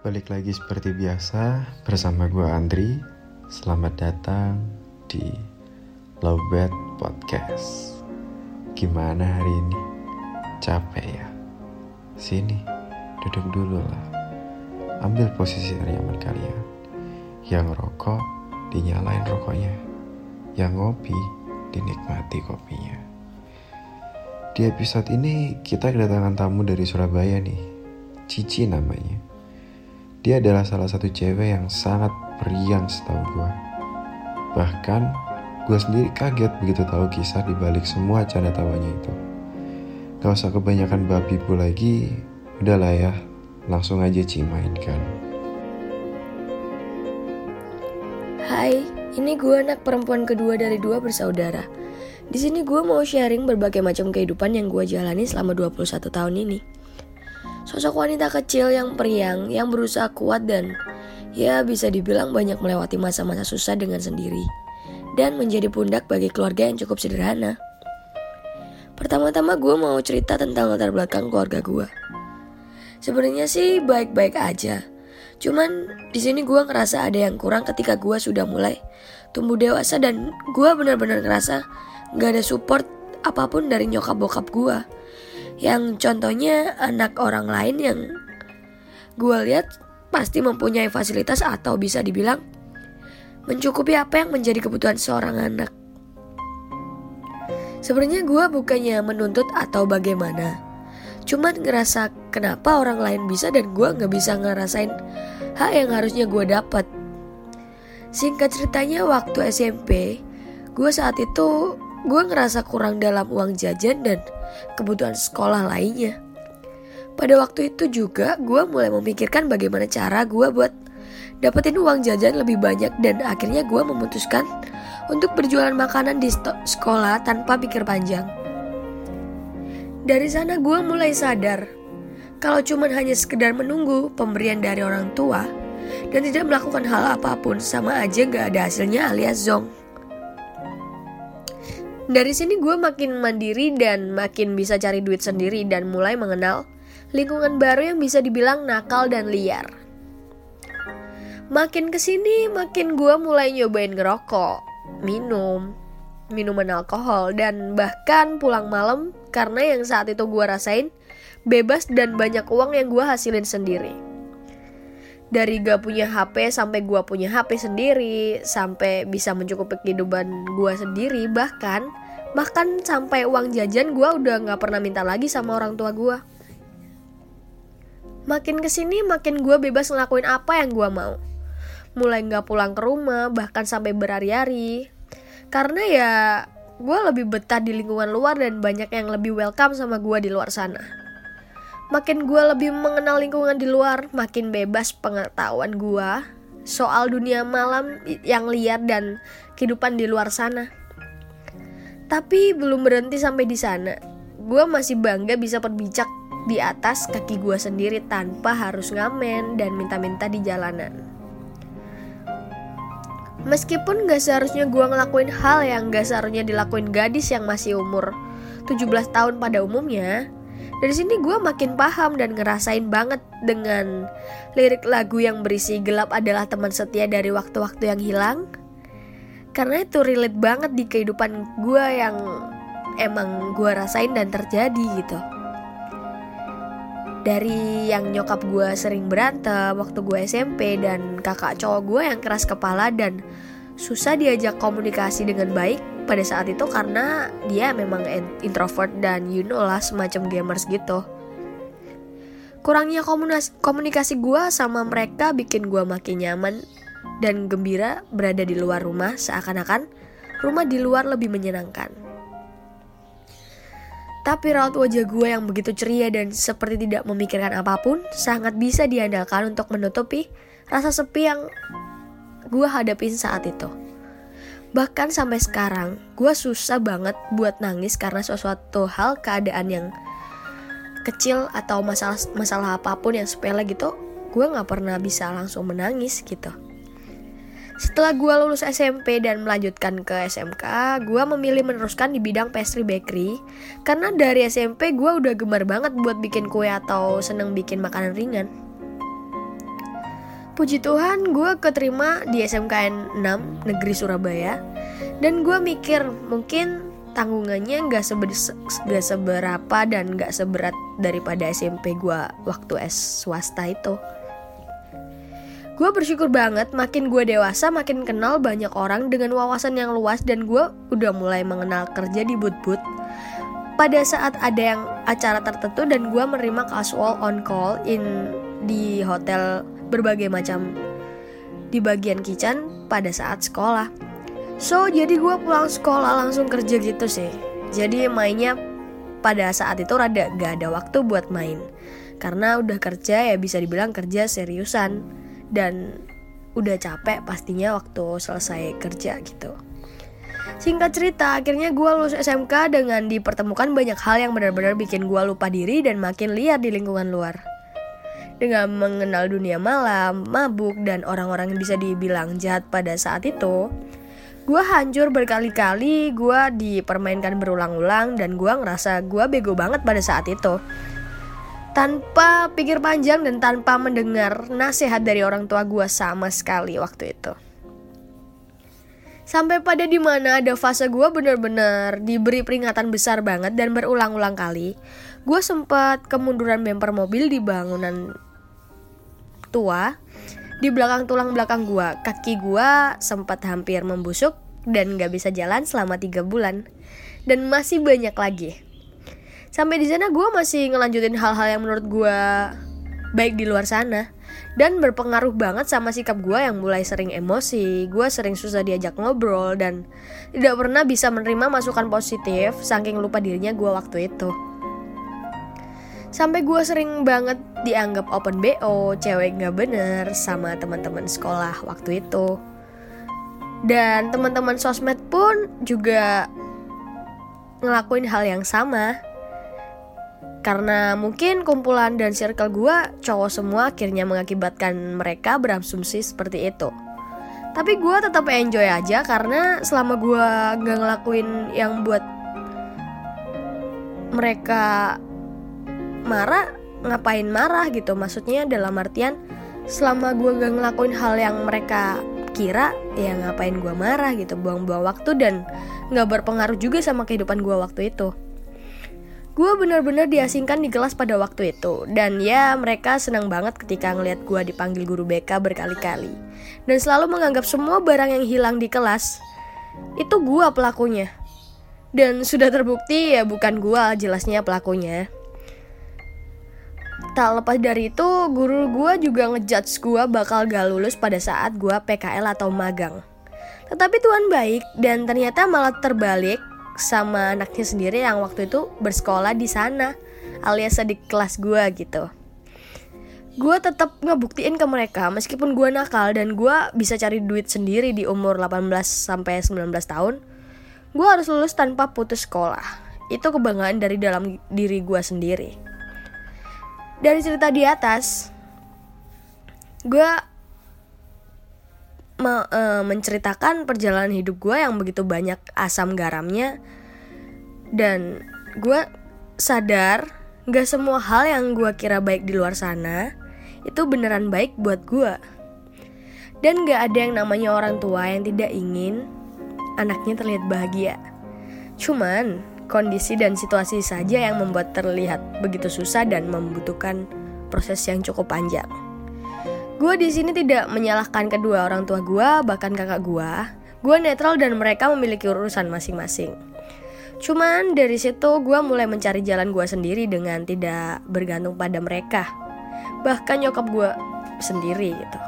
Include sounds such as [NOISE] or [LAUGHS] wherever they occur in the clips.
Balik lagi seperti biasa bersama gue Andri. Selamat datang di Lowbat Podcast. Gimana hari ini? Capek ya? Sini, duduk dulu lah. Ambil posisi nyaman kalian. Yang rokok, dinyalain rokoknya. Yang ngopi, dinikmati kopinya. Di episode ini kita kedatangan tamu dari Surabaya nih. Cici namanya. Dia adalah salah satu cewek yang sangat periang setahu gue. Bahkan gue sendiri kaget begitu tahu kisah di balik semua canda tawanya itu. Gak usah kebanyakan babi bu lagi, udahlah ya, langsung aja cimainkan. Hai, ini gue anak perempuan kedua dari dua bersaudara. Di sini gue mau sharing berbagai macam kehidupan yang gue jalani selama 21 tahun ini. Sosok wanita kecil yang periang, yang berusaha kuat dan ya bisa dibilang banyak melewati masa-masa susah dengan sendiri. Dan menjadi pundak bagi keluarga yang cukup sederhana. Pertama-tama gue mau cerita tentang latar belakang keluarga gue. Sebenarnya sih baik-baik aja. Cuman di sini gue ngerasa ada yang kurang ketika gue sudah mulai tumbuh dewasa dan gue benar-benar ngerasa gak ada support apa pun dari nyokap bokap gue yang contohnya anak orang lain yang gue lihat pasti mempunyai fasilitas atau bisa dibilang mencukupi apa yang menjadi kebutuhan seorang anak. Sebenarnya gue bukannya menuntut atau bagaimana, cuman ngerasa kenapa orang lain bisa dan gue nggak bisa ngerasain hak yang harusnya gue dapat. Singkat ceritanya waktu SMP, gue saat itu gue ngerasa kurang dalam uang jajan dan kebutuhan sekolah lainnya. Pada waktu itu juga gue mulai memikirkan bagaimana cara gue buat dapetin uang jajan lebih banyak dan akhirnya gue memutuskan untuk berjualan makanan di sekolah tanpa pikir panjang. Dari sana gue mulai sadar kalau cuma hanya sekedar menunggu pemberian dari orang tua dan tidak melakukan hal apa pun sama aja gak ada hasilnya alias zong. Dari sini gue makin mandiri dan makin bisa cari duit sendiri dan mulai mengenal lingkungan baru yang bisa dibilang nakal dan liar. Makin ke sini makin gue mulai nyobain ngerokok, minum, minuman alkohol, dan bahkan pulang malam karena yang saat itu gue rasain bebas dan banyak uang yang gue hasilin sendiri. Dari gak punya HP sampai gue punya HP sendiri, sampai bisa mencukupi kehidupan gue sendiri, bahkan Bahkan sampai uang jajan gue udah gak pernah minta lagi sama orang tua gue. Makin ke sini makin gue bebas ngelakuin apa yang gue mau. Mulai gak pulang ke rumah, bahkan sampai berhari-hari. Karena ya gue lebih betah di lingkungan luar dan banyak yang lebih welcome sama gue di luar sana. Makin gue lebih mengenal lingkungan di luar, makin bebas pengetahuan gue soal dunia malam yang liar dan kehidupan di luar sana. Tapi belum berhenti sampai di sana. Gue masih bangga bisa berbijak di atas kaki gue sendiri tanpa harus ngamen dan minta-minta di jalanan. Meskipun gak seharusnya gue ngelakuin hal yang gak seharusnya dilakuin gadis yang masih umur 17 tahun pada umumnya, dari sini gue makin paham dan ngerasain banget dengan lirik lagu yang berisi gelap adalah teman setia dari waktu-waktu yang hilang, karena itu relate banget di kehidupan gue yang emang gue rasain dan terjadi gitu dari yang nyokap gue sering berantem waktu gue SMP dan kakak cowok gue yang keras kepala dan susah diajak komunikasi dengan baik pada saat itu karena dia memang introvert dan you know lah semacam gamers gitu. Kurangnya komunikasi gue sama mereka bikin gue makin nyaman dan gembira berada di luar rumah seakan-akan rumah di luar lebih menyenangkan. Tapi raut wajah gue yang begitu ceria dan seperti tidak memikirkan apa pun sangat bisa diandalkan untuk menutupi rasa sepi yang gue hadapin saat itu. Bahkan sampai sekarang, gue susah banget buat nangis karena sesuatu hal keadaan yang kecil atau masalah masalah apa pun yang sepele gitu, gue nggak pernah bisa langsung menangis gitu. Setelah gue lulus SMP dan melanjutkan ke SMK, gue memilih meneruskan di bidang pastry bakery karena dari SMP gue udah gemar banget buat bikin kue atau seneng bikin makanan ringan. puji Tuhan gue keterima di SMKN 6 Negeri Surabaya dan gue mikir mungkin tanggungannya nggak seber, seberapa dan nggak seberat daripada SMP gue waktu S swasta itu. Gue bersyukur banget makin gue dewasa makin kenal banyak orang dengan wawasan yang luas dan gue udah mulai mengenal kerja di but-but. Pada saat ada yang acara tertentu dan gue menerima casual on call in di hotel berbagai macam di bagian kitchen pada saat sekolah. So jadi gue pulang sekolah langsung kerja gitu sih. Jadi mainnya pada saat itu rada gak ada waktu buat main. Karena udah kerja ya bisa dibilang kerja seriusan dan udah capek pastinya waktu selesai kerja gitu. Singkat cerita, akhirnya gue lulus SMK dengan dipertemukan banyak hal yang benar-benar bikin gue lupa diri dan makin liar di lingkungan luar. Dengan mengenal dunia malam, mabuk, dan orang-orang yang bisa dibilang jahat pada saat itu, gue hancur berkali-kali, gue dipermainkan berulang-ulang, dan gue ngerasa gue bego banget pada saat itu tanpa pikir panjang dan tanpa mendengar nasihat dari orang tua gue sama sekali waktu itu. Sampai pada di mana ada fase gue bener-bener diberi peringatan besar banget dan berulang-ulang kali. Gue sempat kemunduran bemper mobil di bangunan tua. Di belakang tulang belakang gue, kaki gue sempat hampir membusuk dan gak bisa jalan selama tiga bulan. Dan masih banyak lagi sampai di sana gue masih ngelanjutin hal-hal yang menurut gue baik di luar sana dan berpengaruh banget sama sikap gue yang mulai sering emosi, gue sering susah diajak ngobrol dan tidak pernah bisa menerima masukan positif saking lupa dirinya gue waktu itu. Sampai gue sering banget dianggap open BO, cewek gak bener sama teman-teman sekolah waktu itu. Dan teman-teman sosmed pun juga ngelakuin hal yang sama karena mungkin kumpulan dan circle gue cowok semua akhirnya mengakibatkan mereka berasumsi seperti itu. Tapi gue tetap enjoy aja karena selama gue gak ngelakuin yang buat mereka marah, ngapain marah gitu. Maksudnya dalam artian selama gue gak ngelakuin hal yang mereka kira, ya ngapain gue marah gitu. Buang-buang waktu dan gak berpengaruh juga sama kehidupan gue waktu itu. Gue bener-bener diasingkan di kelas pada waktu itu. Dan ya mereka senang banget ketika ngeliat gue dipanggil guru BK berkali-kali. Dan selalu menganggap semua barang yang hilang di kelas Itu gue pelakunya. Dan sudah terbukti ya bukan gue jelasnya pelakunya. Tak lepas dari itu, guru gue juga ngejudge gue bakal gak lulus pada saat gue PKL atau magang. Tetapi Tuhan baik dan ternyata malah terbalik sama anaknya sendiri yang waktu itu bersekolah di sana alias di kelas gue gitu. Gue tetap ngebuktiin ke mereka meskipun gue nakal dan gue bisa cari duit sendiri di umur 18 sampai 19 tahun gue harus lulus tanpa putus sekolah. Itu kebanggaan dari dalam diri gue sendiri. Dari cerita di atas gue me, e, menceritakan perjalanan hidup gue yang begitu banyak asam garamnya. Dan gue sadar gak semua hal yang gue kira baik di luar sana itu beneran baik buat gue dan gak ada yang namanya orang tua yang tidak ingin anaknya terlihat bahagia. Cuman kondisi dan situasi saja yang membuat terlihat begitu susah dan membutuhkan proses yang cukup panjang. Gue di sini tidak menyalahkan kedua orang tua gue, bahkan kakak gue. Gue netral dan mereka memiliki urusan masing-masing. Cuman dari situ gue mulai mencari jalan gue sendiri dengan tidak bergantung pada mereka. Bahkan nyokap gue sendiri gitu.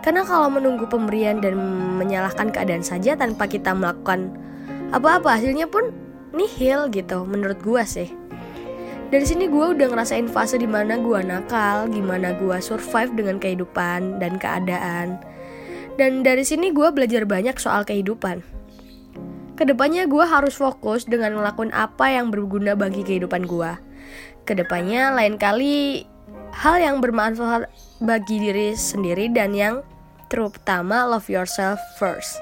Karena kalau menunggu pemberian dan menyalahkan keadaan saja tanpa kita melakukan apa-apa hasilnya pun nihil gitu menurut gue sih dari sini gue udah ngerasain fase di mana gue nakal, gimana gue survive dengan kehidupan dan keadaan. Dan dari sini gue belajar banyak soal kehidupan. Ke depannya gue harus fokus dengan ngelakuin apa yang berguna bagi kehidupan gue. Ke depannya lain kali hal yang bermanfaat bagi diri sendiri dan yang terutama love yourself first.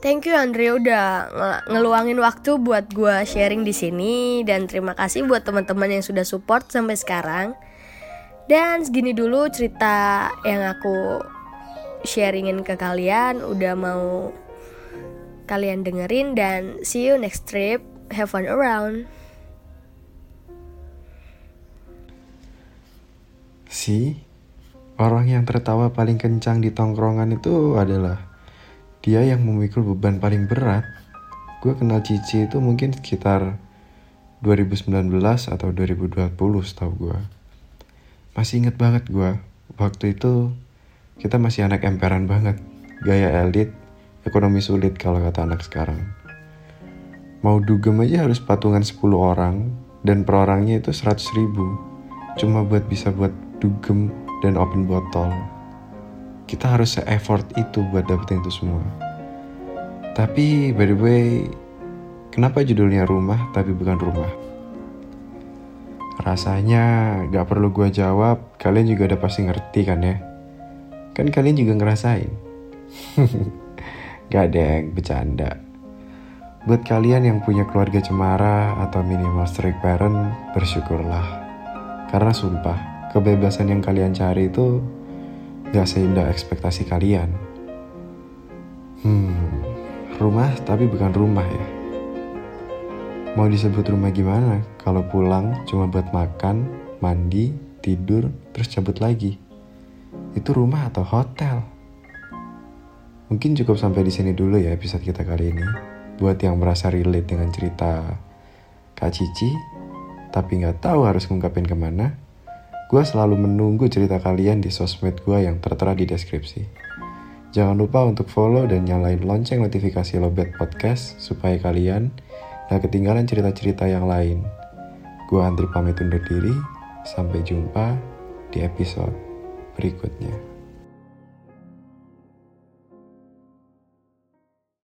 Thank you Andre udah ngeluangin waktu buat gue sharing di sini dan terima kasih buat teman-teman yang sudah support sampai sekarang. Dan segini dulu cerita yang aku sharingin ke kalian. Udah mau kalian dengerin dan see you next trip. Have fun around. Si orang yang tertawa paling kencang di tongkrongan itu adalah dia yang memikul beban paling berat. Gue kenal Cici itu mungkin sekitar 2019 atau 2020 setahu gue. Masih inget banget gue, waktu itu kita masih anak emperan banget. Gaya elit, ekonomi sulit kalau kata anak sekarang. Mau dugem aja harus patungan 10 orang, dan per orangnya itu 100 ribu. Cuma buat bisa buat dugem dan open botol. Kita harus se-effort itu buat dapetin itu semua. Tapi by the way, kenapa judulnya rumah tapi bukan rumah? Rasanya gak perlu gue jawab, kalian juga udah pasti ngerti kan ya? Kan kalian juga ngerasain. [LAUGHS] gak yang bercanda. Buat kalian yang punya keluarga cemara atau minimal strict parent, bersyukurlah. Karena sumpah, kebebasan yang kalian cari itu gak seindah ekspektasi kalian. Hmm, rumah tapi bukan rumah ya. Mau disebut rumah gimana kalau pulang cuma buat makan, mandi, tidur, terus cabut lagi? Itu rumah atau hotel? Mungkin cukup sampai di sini dulu ya episode kita kali ini. Buat yang merasa relate dengan cerita Kak Cici, tapi nggak tahu harus ngungkapin ke mana, Gue selalu menunggu cerita kalian di sosmed gue yang tertera di deskripsi. Jangan lupa untuk follow dan nyalain lonceng notifikasi Lobet Podcast supaya kalian gak ketinggalan cerita-cerita yang lain. Gue Andri pamit undur diri, sampai jumpa di episode berikutnya.